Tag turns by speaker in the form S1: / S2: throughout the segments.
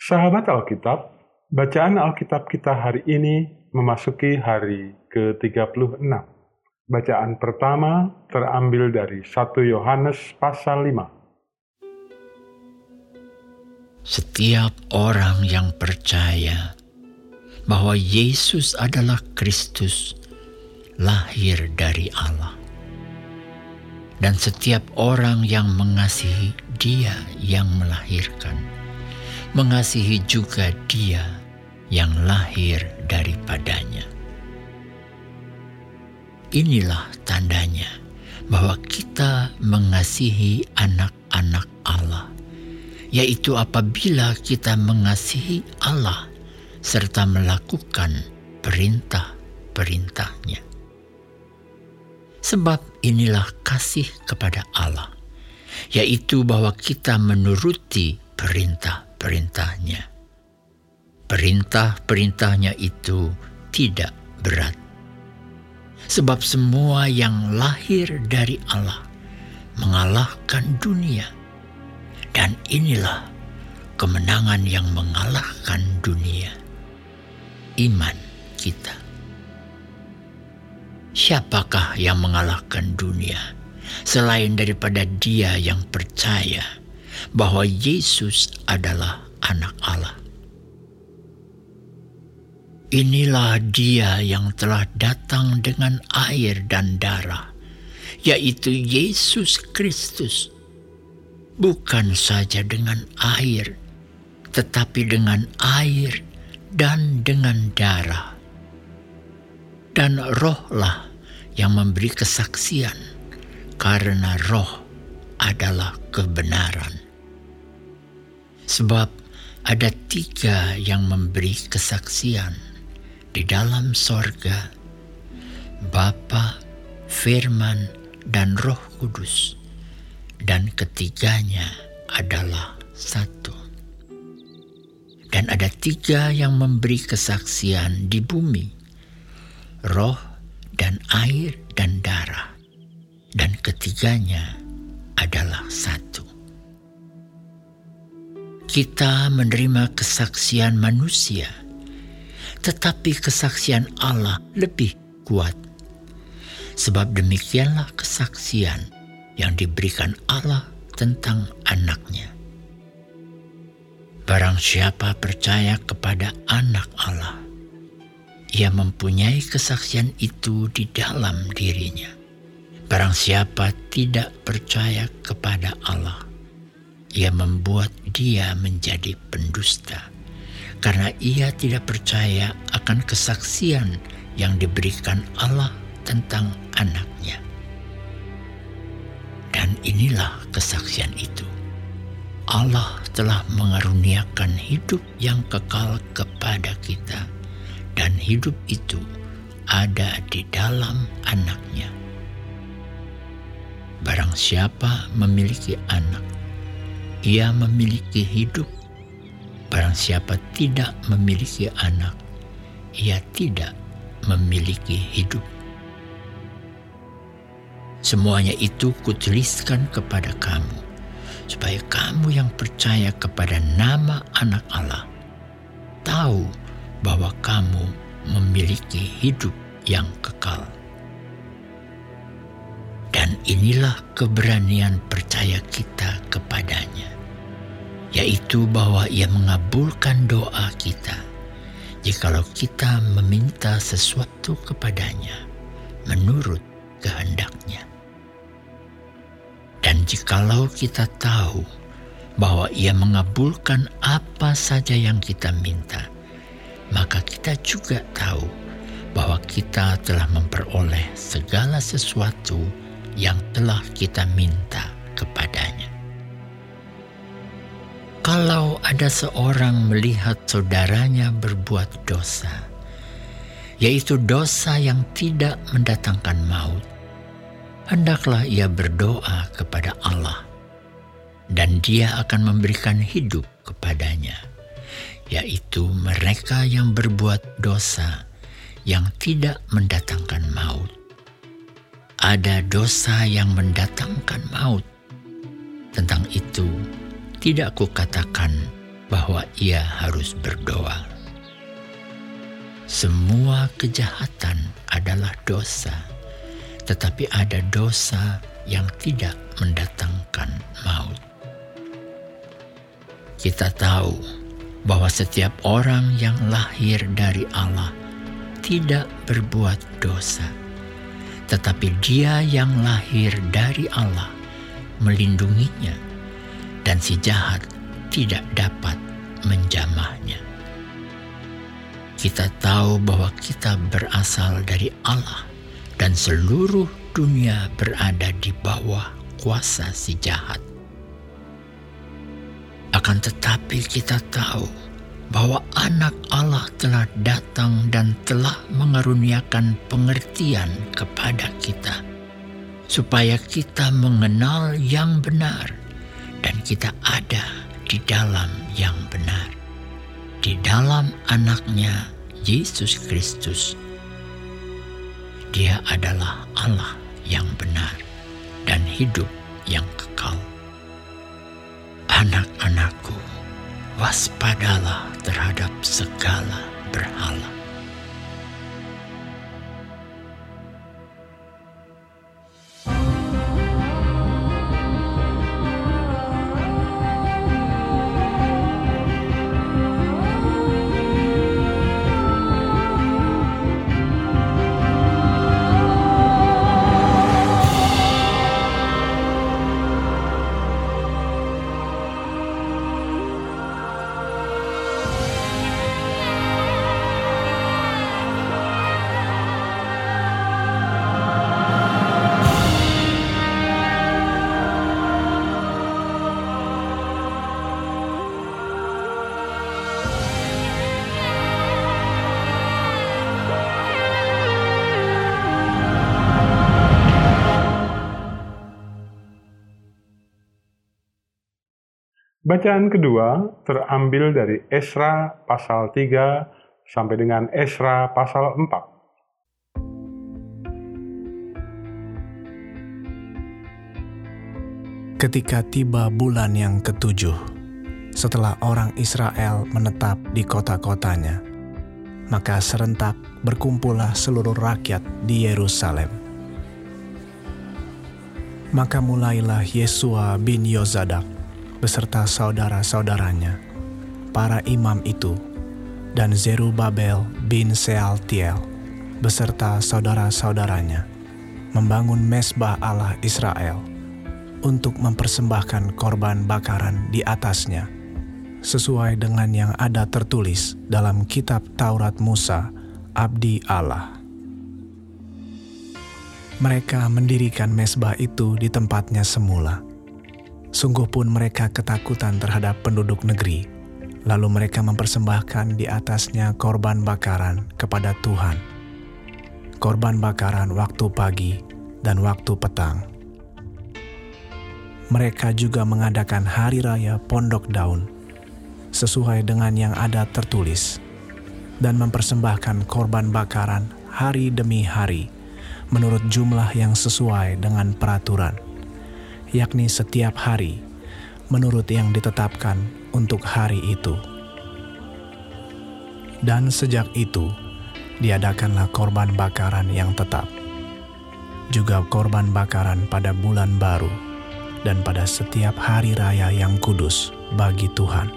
S1: Sahabat Alkitab, bacaan Alkitab kita hari ini memasuki hari ke-36. Bacaan pertama terambil dari 1 Yohanes pasal 5.
S2: Setiap orang yang percaya bahwa Yesus adalah Kristus lahir dari Allah. Dan setiap orang yang mengasihi Dia yang melahirkan, mengasihi juga Dia yang lahir daripadanya. Inilah tandanya bahwa kita mengasihi anak-anak Allah, yaitu apabila kita mengasihi Allah serta melakukan perintah-perintahnya. Sebab inilah kasih kepada Allah, yaitu bahwa kita menuruti perintah-perintahnya. Perintah-perintahnya itu tidak berat. Sebab semua yang lahir dari Allah mengalahkan dunia. Dan inilah kemenangan yang mengalahkan dunia. Iman kita. Siapakah yang mengalahkan dunia selain daripada Dia yang percaya bahwa Yesus adalah Anak Allah? Inilah Dia yang telah datang dengan air dan darah, yaitu Yesus Kristus, bukan saja dengan air, tetapi dengan air dan dengan darah dan rohlah yang memberi kesaksian, karena roh adalah kebenaran. Sebab ada tiga yang memberi kesaksian di dalam sorga, Bapa, Firman, dan Roh Kudus, dan ketiganya adalah satu. Dan ada tiga yang memberi kesaksian di bumi, roh dan air dan darah, dan ketiganya adalah satu. Kita menerima kesaksian manusia, tetapi kesaksian Allah lebih kuat. Sebab demikianlah kesaksian yang diberikan Allah tentang anaknya. Barang siapa percaya kepada anak Allah, ia mempunyai kesaksian itu di dalam dirinya. Barang siapa tidak percaya kepada Allah, ia membuat dia menjadi pendusta, karena ia tidak percaya akan kesaksian yang diberikan Allah tentang anaknya. Dan inilah kesaksian itu. Allah telah mengaruniakan hidup yang kekal kepada kita dan hidup itu ada di dalam anaknya. Barang siapa memiliki anak, ia memiliki hidup. Barang siapa tidak memiliki anak, ia tidak memiliki hidup. Semuanya itu kutuliskan kepada kamu, supaya kamu yang percaya kepada nama anak Allah, tahu bahwa kamu memiliki hidup yang kekal. Dan inilah keberanian percaya kita kepadanya, yaitu bahwa ia mengabulkan doa kita jikalau kita meminta sesuatu kepadanya menurut kehendaknya. Dan jikalau kita tahu bahwa ia mengabulkan apa saja yang kita minta, maka kita juga tahu bahwa kita telah memperoleh segala sesuatu yang telah kita minta kepadanya. Kalau ada seorang melihat saudaranya berbuat dosa, yaitu dosa yang tidak mendatangkan maut, hendaklah ia berdoa kepada Allah, dan Dia akan memberikan hidup kepadanya yaitu mereka yang berbuat dosa yang tidak mendatangkan maut. Ada dosa yang mendatangkan maut. Tentang itu, tidak kukatakan bahwa ia harus berdoa. Semua kejahatan adalah dosa, tetapi ada dosa yang tidak mendatangkan maut. Kita tahu bahwa setiap orang yang lahir dari Allah tidak berbuat dosa, tetapi Dia yang lahir dari Allah melindunginya, dan si jahat tidak dapat menjamahnya. Kita tahu bahwa kita berasal dari Allah, dan seluruh dunia berada di bawah kuasa si jahat. Akan tetapi kita tahu bahwa anak Allah telah datang dan telah mengaruniakan pengertian kepada kita, supaya kita mengenal yang benar dan kita ada di dalam yang benar, di dalam anaknya Yesus Kristus. Dia adalah Allah yang benar dan hidup yang kekal. Anak-anakku, waspadalah terhadap segala berhala.
S1: Bacaan kedua terambil dari Esra pasal 3 sampai dengan Esra pasal
S3: 4. Ketika tiba bulan yang ketujuh, setelah orang Israel menetap di kota-kotanya, maka serentak berkumpullah seluruh rakyat di Yerusalem. Maka mulailah Yesua bin Yozadak beserta saudara-saudaranya, para imam itu, dan Zerubabel bin Sealtiel beserta saudara-saudaranya membangun mesbah Allah Israel untuk mempersembahkan korban bakaran di atasnya, sesuai dengan yang ada tertulis dalam kitab Taurat Musa, Abdi Allah. Mereka mendirikan mesbah itu di tempatnya semula Sungguh pun mereka ketakutan terhadap penduduk negeri, lalu mereka mempersembahkan di atasnya korban bakaran kepada Tuhan. Korban bakaran waktu pagi dan waktu petang. Mereka juga mengadakan hari raya pondok daun, sesuai dengan yang ada tertulis, dan mempersembahkan korban bakaran hari demi hari, menurut jumlah yang sesuai dengan peraturan yakni setiap hari, menurut yang ditetapkan untuk hari itu. Dan sejak itu, diadakanlah korban bakaran yang tetap, juga korban bakaran pada bulan baru, dan pada setiap hari raya yang kudus bagi Tuhan.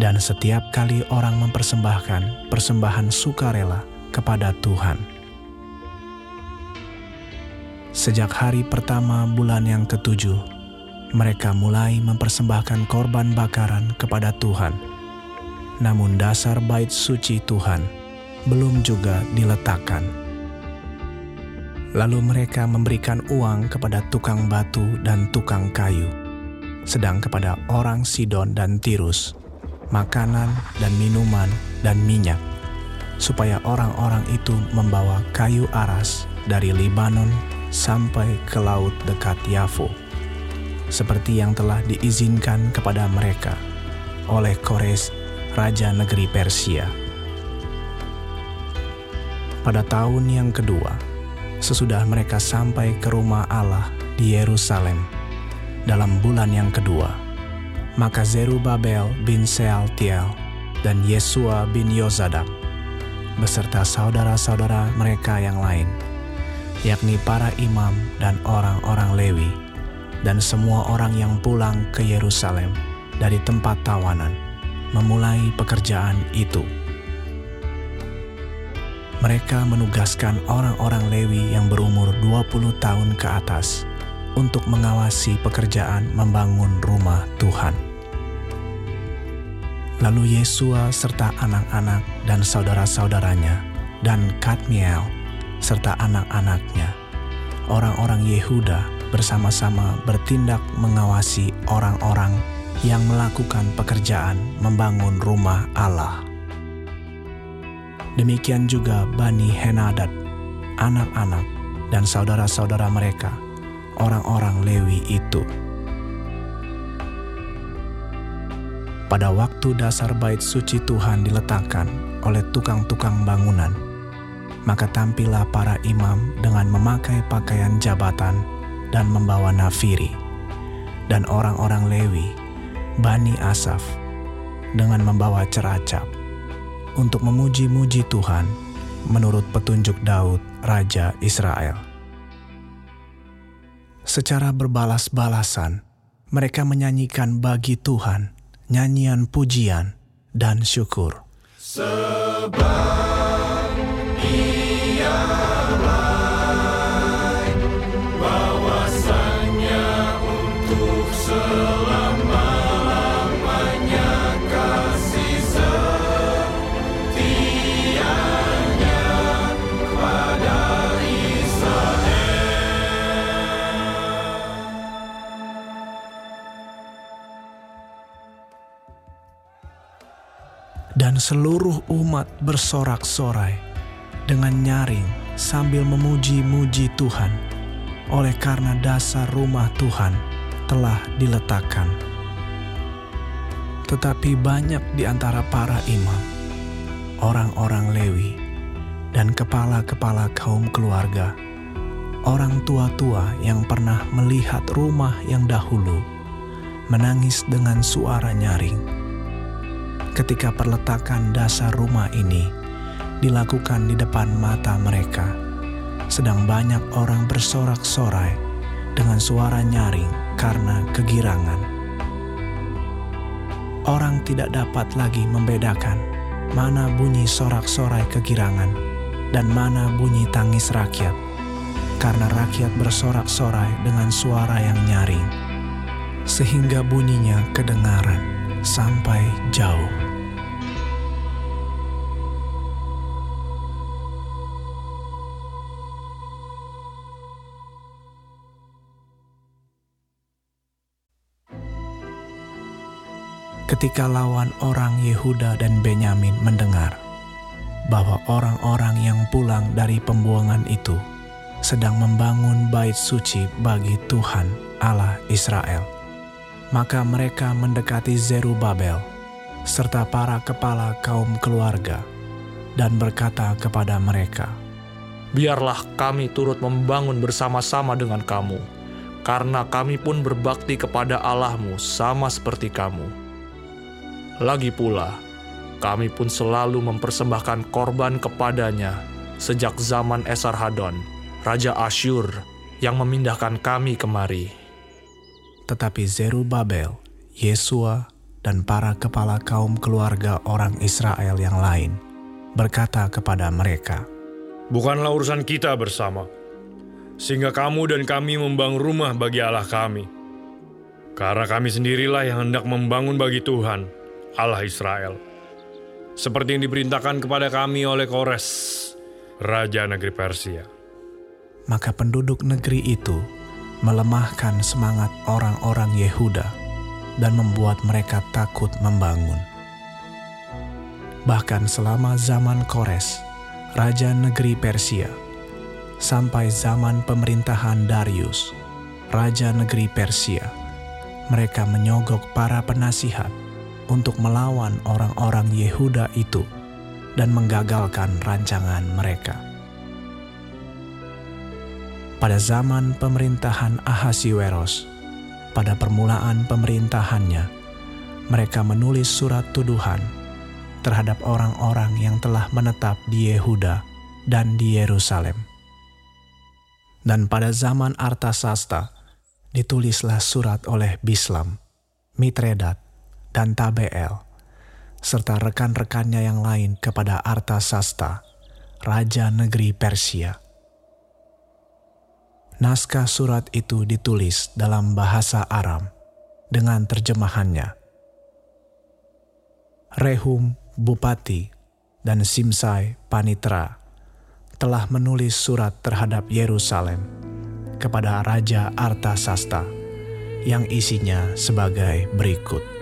S3: Dan setiap kali orang mempersembahkan persembahan sukarela kepada Tuhan Sejak hari pertama bulan yang ketujuh, mereka mulai mempersembahkan korban bakaran kepada Tuhan. Namun dasar bait suci Tuhan belum juga diletakkan. Lalu mereka memberikan uang kepada tukang batu dan tukang kayu, sedang kepada orang Sidon dan Tirus, makanan dan minuman dan minyak, supaya orang-orang itu membawa kayu aras dari Libanon sampai ke laut dekat Yafo, seperti yang telah diizinkan kepada mereka oleh Kores, Raja Negeri Persia. Pada tahun yang kedua, sesudah mereka sampai ke rumah Allah di Yerusalem dalam bulan yang kedua, Maka Zerubabel bin Sealtiel dan Yesua bin Yozadak beserta saudara-saudara mereka yang lain, yakni para imam dan orang-orang Lewi, dan semua orang yang pulang ke Yerusalem dari tempat tawanan, memulai pekerjaan itu. Mereka menugaskan orang-orang Lewi yang berumur 20 tahun ke atas untuk mengawasi pekerjaan membangun rumah Tuhan. Lalu Yesua serta anak-anak dan saudara-saudaranya dan Kadmiel serta anak-anaknya, orang-orang Yehuda bersama-sama bertindak mengawasi orang-orang yang melakukan pekerjaan membangun rumah Allah. Demikian juga Bani Henadad, anak-anak dan saudara-saudara mereka, orang-orang Lewi itu. Pada waktu dasar bait suci Tuhan diletakkan oleh tukang-tukang bangunan, maka tampillah para imam dengan memakai pakaian jabatan dan membawa nafiri, dan orang-orang Lewi, Bani Asaf, dengan membawa ceracap untuk memuji-muji Tuhan menurut petunjuk Daud, Raja Israel. Secara berbalas-balasan, mereka menyanyikan bagi Tuhan nyanyian pujian dan syukur.
S4: Sebab
S3: Dan seluruh umat bersorak-sorai dengan nyaring sambil memuji-muji Tuhan oleh karena dasar rumah Tuhan telah diletakkan. Tetapi banyak di antara para imam, orang-orang Lewi, dan kepala-kepala kaum keluarga, orang tua-tua yang pernah melihat rumah yang dahulu, menangis dengan suara nyaring. Ketika perletakan dasar rumah ini dilakukan di depan mata mereka, sedang banyak orang bersorak-sorai dengan suara nyaring karena kegirangan. Orang tidak dapat lagi membedakan mana bunyi sorak-sorai kegirangan dan mana bunyi tangis rakyat, karena rakyat bersorak-sorai dengan suara yang nyaring, sehingga bunyinya kedengaran sampai jauh. Ketika lawan orang Yehuda dan Benyamin mendengar bahwa orang-orang yang pulang dari pembuangan itu sedang membangun bait suci bagi Tuhan Allah Israel, maka mereka mendekati Zerubabel serta para kepala kaum keluarga dan berkata kepada mereka,
S5: Biarlah kami turut membangun bersama-sama dengan kamu, karena kami pun berbakti kepada Allahmu sama seperti kamu. Lagi pula, kami pun selalu mempersembahkan korban kepadanya sejak zaman Esarhadon, Raja Asyur, yang memindahkan kami kemari.
S3: Tetapi Zerubabel, Yesua, dan para kepala kaum keluarga orang Israel yang lain berkata kepada mereka,
S6: Bukanlah urusan kita bersama, sehingga kamu dan kami membangun rumah bagi Allah kami. Karena kami sendirilah yang hendak membangun bagi Tuhan, Allah Israel. Seperti yang diperintahkan kepada kami oleh Kores, Raja Negeri Persia.
S3: Maka penduduk negeri itu melemahkan semangat orang-orang Yehuda dan membuat mereka takut membangun. Bahkan selama zaman Kores, Raja Negeri Persia, sampai zaman pemerintahan Darius, Raja Negeri Persia, mereka menyogok para penasihat untuk melawan orang-orang Yehuda itu dan menggagalkan rancangan mereka. Pada zaman pemerintahan Ahasiweros, pada permulaan pemerintahannya, mereka menulis surat tuduhan terhadap orang-orang yang telah menetap di Yehuda dan di Yerusalem. Dan pada zaman Artasasta, ditulislah surat oleh Bislam, Mitredat, dan Tabeel, serta rekan-rekannya yang lain kepada Artasasta, raja negeri Persia. Naskah surat itu ditulis dalam bahasa Aram dengan terjemahannya. Rehum, bupati, dan Simsai, panitra, telah menulis surat terhadap Yerusalem kepada Raja Artasasta yang isinya sebagai berikut.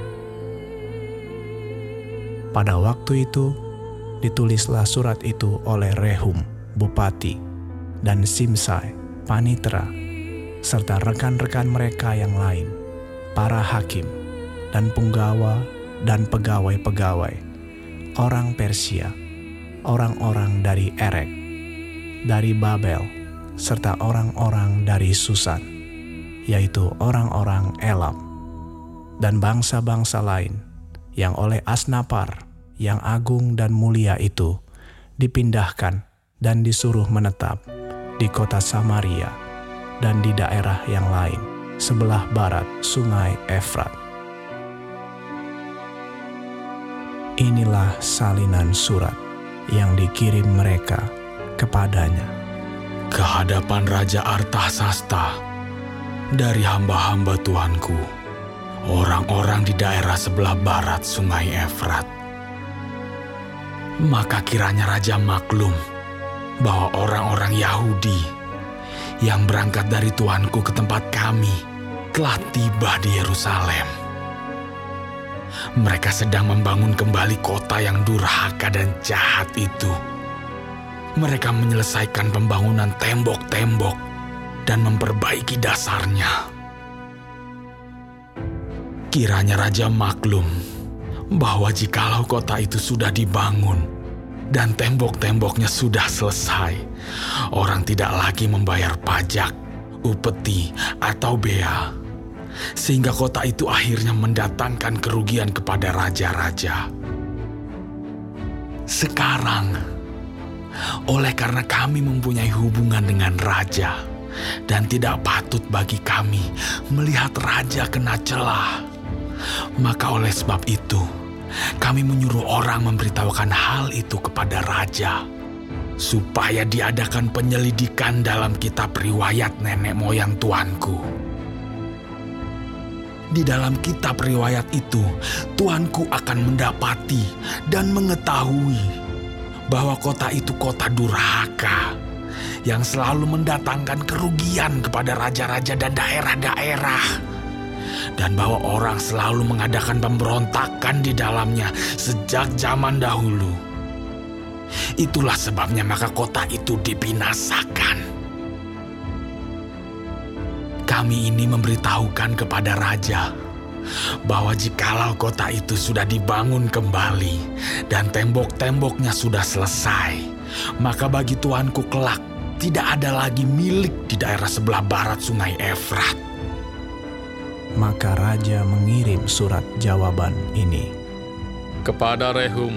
S3: Pada waktu itu, ditulislah surat itu oleh Rehum, bupati, dan Simsai, panitra, serta rekan-rekan mereka yang lain, para hakim, dan punggawa dan pegawai-pegawai, orang Persia, orang-orang dari Erek, dari Babel, serta orang-orang dari Susan, yaitu orang-orang Elam, dan bangsa-bangsa lain yang oleh Asnapar yang agung dan mulia itu dipindahkan dan disuruh menetap di kota Samaria dan di daerah yang lain sebelah barat sungai Efrat. Inilah salinan surat yang dikirim mereka kepadanya.
S7: Kehadapan Raja Artasasta dari hamba-hamba Tuanku, orang-orang di daerah sebelah barat sungai Efrat. Maka kiranya Raja maklum bahwa orang-orang Yahudi yang berangkat dari Tuanku ke tempat kami telah tiba di Yerusalem. Mereka sedang membangun kembali kota yang durhaka dan jahat itu. Mereka menyelesaikan pembangunan tembok-tembok dan memperbaiki dasarnya. Kiranya Raja maklum bahwa jikalau kota itu sudah dibangun dan tembok-temboknya sudah selesai, orang tidak lagi membayar pajak, upeti, atau bea, sehingga kota itu akhirnya mendatangkan kerugian kepada raja-raja. Sekarang, oleh karena kami mempunyai hubungan dengan raja, dan tidak patut bagi kami melihat raja kena celah, maka oleh sebab itu, kami menyuruh orang memberitahukan hal itu kepada raja, supaya diadakan penyelidikan dalam kitab riwayat nenek moyang tuanku. Di dalam kitab riwayat itu, tuanku akan mendapati dan mengetahui bahwa kota itu kota durhaka yang selalu mendatangkan kerugian kepada raja-raja dan daerah-daerah dan bahwa orang selalu mengadakan pemberontakan di dalamnya sejak zaman dahulu. Itulah sebabnya maka kota itu dibinasakan. Kami ini memberitahukan kepada raja bahwa jikalau kota itu sudah dibangun kembali dan tembok-temboknya sudah selesai, maka bagi tuanku kelak tidak ada lagi milik di daerah sebelah barat sungai Efrat
S3: maka raja mengirim surat jawaban ini.
S5: kepada Rehum,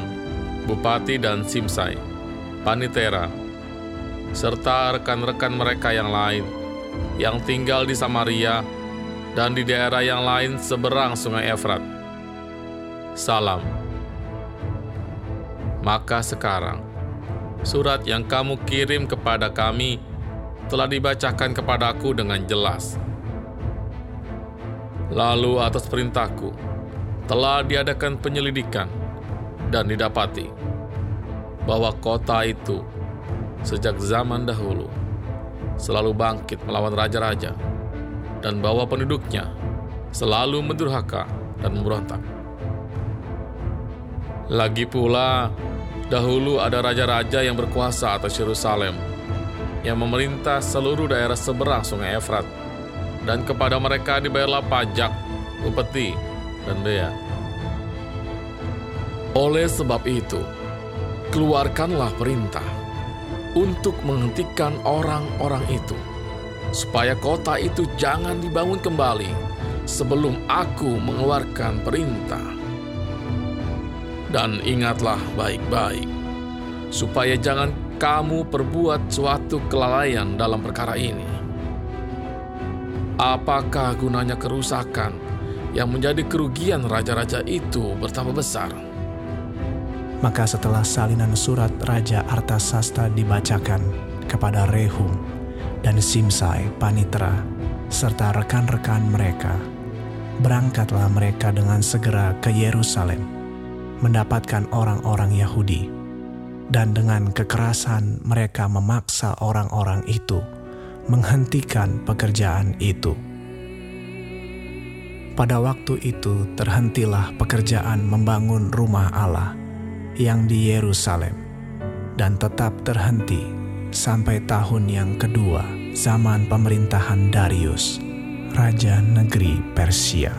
S5: Bupati dan Simsai, Panitera, serta rekan-rekan mereka yang lain yang tinggal di Samaria dan di daerah yang lain seberang sungai Efrat. Salam. Maka sekarang, surat yang kamu kirim kepada kami telah dibacakan kepadaku dengan jelas. Lalu atas perintahku, telah diadakan penyelidikan dan didapati bahwa kota itu sejak zaman dahulu selalu bangkit melawan raja-raja dan bahwa penduduknya selalu mendurhaka dan memberontak. Lagi pula, dahulu ada raja-raja yang berkuasa atas Yerusalem yang memerintah seluruh daerah seberang sungai Efrat dan kepada mereka dibayarlah pajak, upeti, dan bea. Oleh sebab itu, keluarkanlah perintah untuk menghentikan orang-orang itu, supaya kota itu jangan dibangun kembali sebelum aku mengeluarkan perintah. Dan ingatlah baik-baik, supaya jangan kamu perbuat suatu kelalaian dalam perkara ini. Apakah gunanya kerusakan yang menjadi kerugian raja-raja itu bertambah besar?
S3: Maka setelah salinan surat Raja Artasasta dibacakan kepada Rehum dan Simsai Panitra serta rekan-rekan mereka, berangkatlah mereka dengan segera ke Yerusalem mendapatkan orang-orang Yahudi, dan dengan kekerasan mereka memaksa orang-orang itu menghentikan pekerjaan itu. Pada waktu itu terhentilah pekerjaan membangun rumah Allah yang di Yerusalem, dan tetap terhenti sampai tahun yang kedua zaman pemerintahan Darius, raja negeri Persia.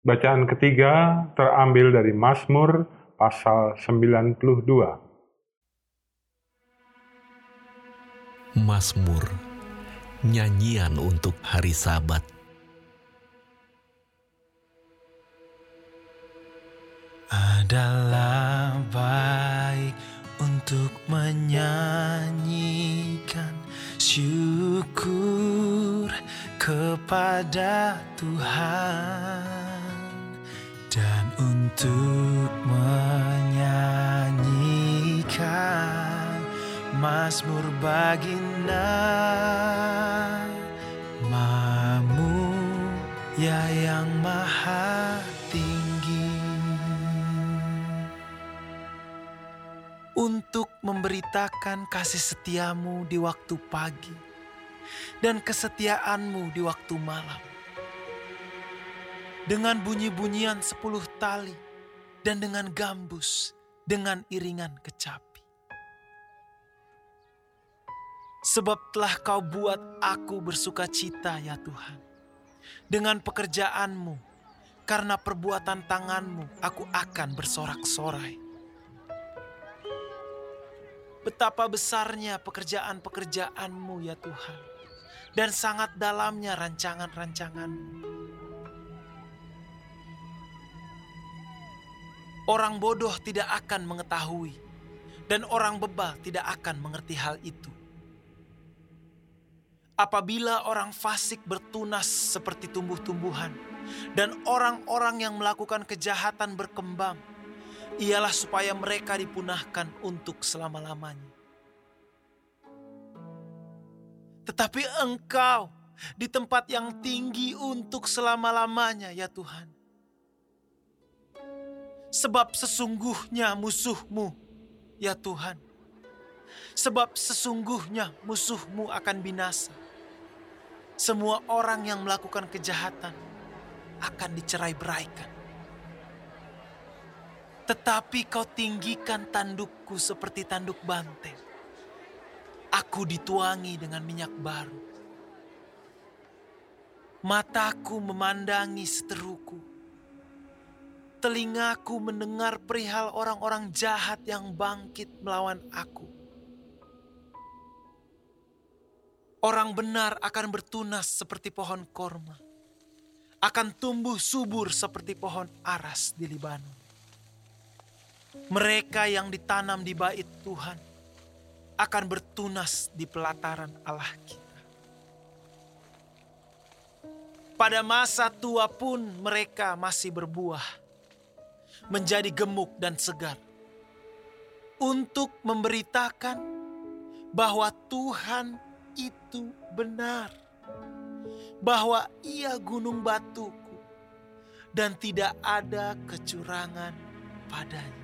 S1: Bacaan ketiga terambil dari Mazmur pasal 92.
S8: Mazmur, nyanyian untuk hari Sabat.
S9: Adalah baik untuk menyanyikan syukur kepada Tuhan untuk menyanyikan Mazmur baginda. Mamu ya yang maha tinggi. Untuk memberitakan kasih setiamu di waktu pagi Dan kesetiaanmu di waktu malam. Dengan bunyi-bunyian sepuluh tali dan dengan gambus, dengan iringan kecapi. Sebab telah kau buat aku bersuka cita ya Tuhan. Dengan pekerjaanmu, karena perbuatan tanganmu aku akan bersorak-sorai. Betapa besarnya pekerjaan-pekerjaanmu ya Tuhan. Dan sangat dalamnya rancangan-rancanganmu. Orang bodoh tidak akan mengetahui, dan orang bebal tidak akan mengerti hal itu. Apabila orang fasik bertunas seperti tumbuh-tumbuhan, dan orang-orang yang melakukan kejahatan berkembang, ialah supaya mereka dipunahkan untuk selama-lamanya. Tetapi engkau di tempat yang tinggi untuk selama-lamanya, ya Tuhan Sebab sesungguhnya musuhmu, ya Tuhan. Sebab sesungguhnya musuhmu akan binasa. Semua orang yang melakukan kejahatan akan dicerai beraikan. Tetapi kau tinggikan tandukku seperti tanduk banteng. Aku dituangi dengan minyak baru. Mataku memandangi seteruku telingaku mendengar perihal orang-orang jahat yang bangkit melawan aku. Orang benar akan bertunas seperti pohon korma, akan tumbuh subur seperti pohon aras di Libanon. Mereka yang ditanam di bait Tuhan akan bertunas di pelataran Allah kita. Pada masa tua pun mereka masih berbuah menjadi gemuk dan segar. Untuk memberitakan bahwa Tuhan itu benar. Bahwa ia gunung batuku dan tidak ada kecurangan padanya.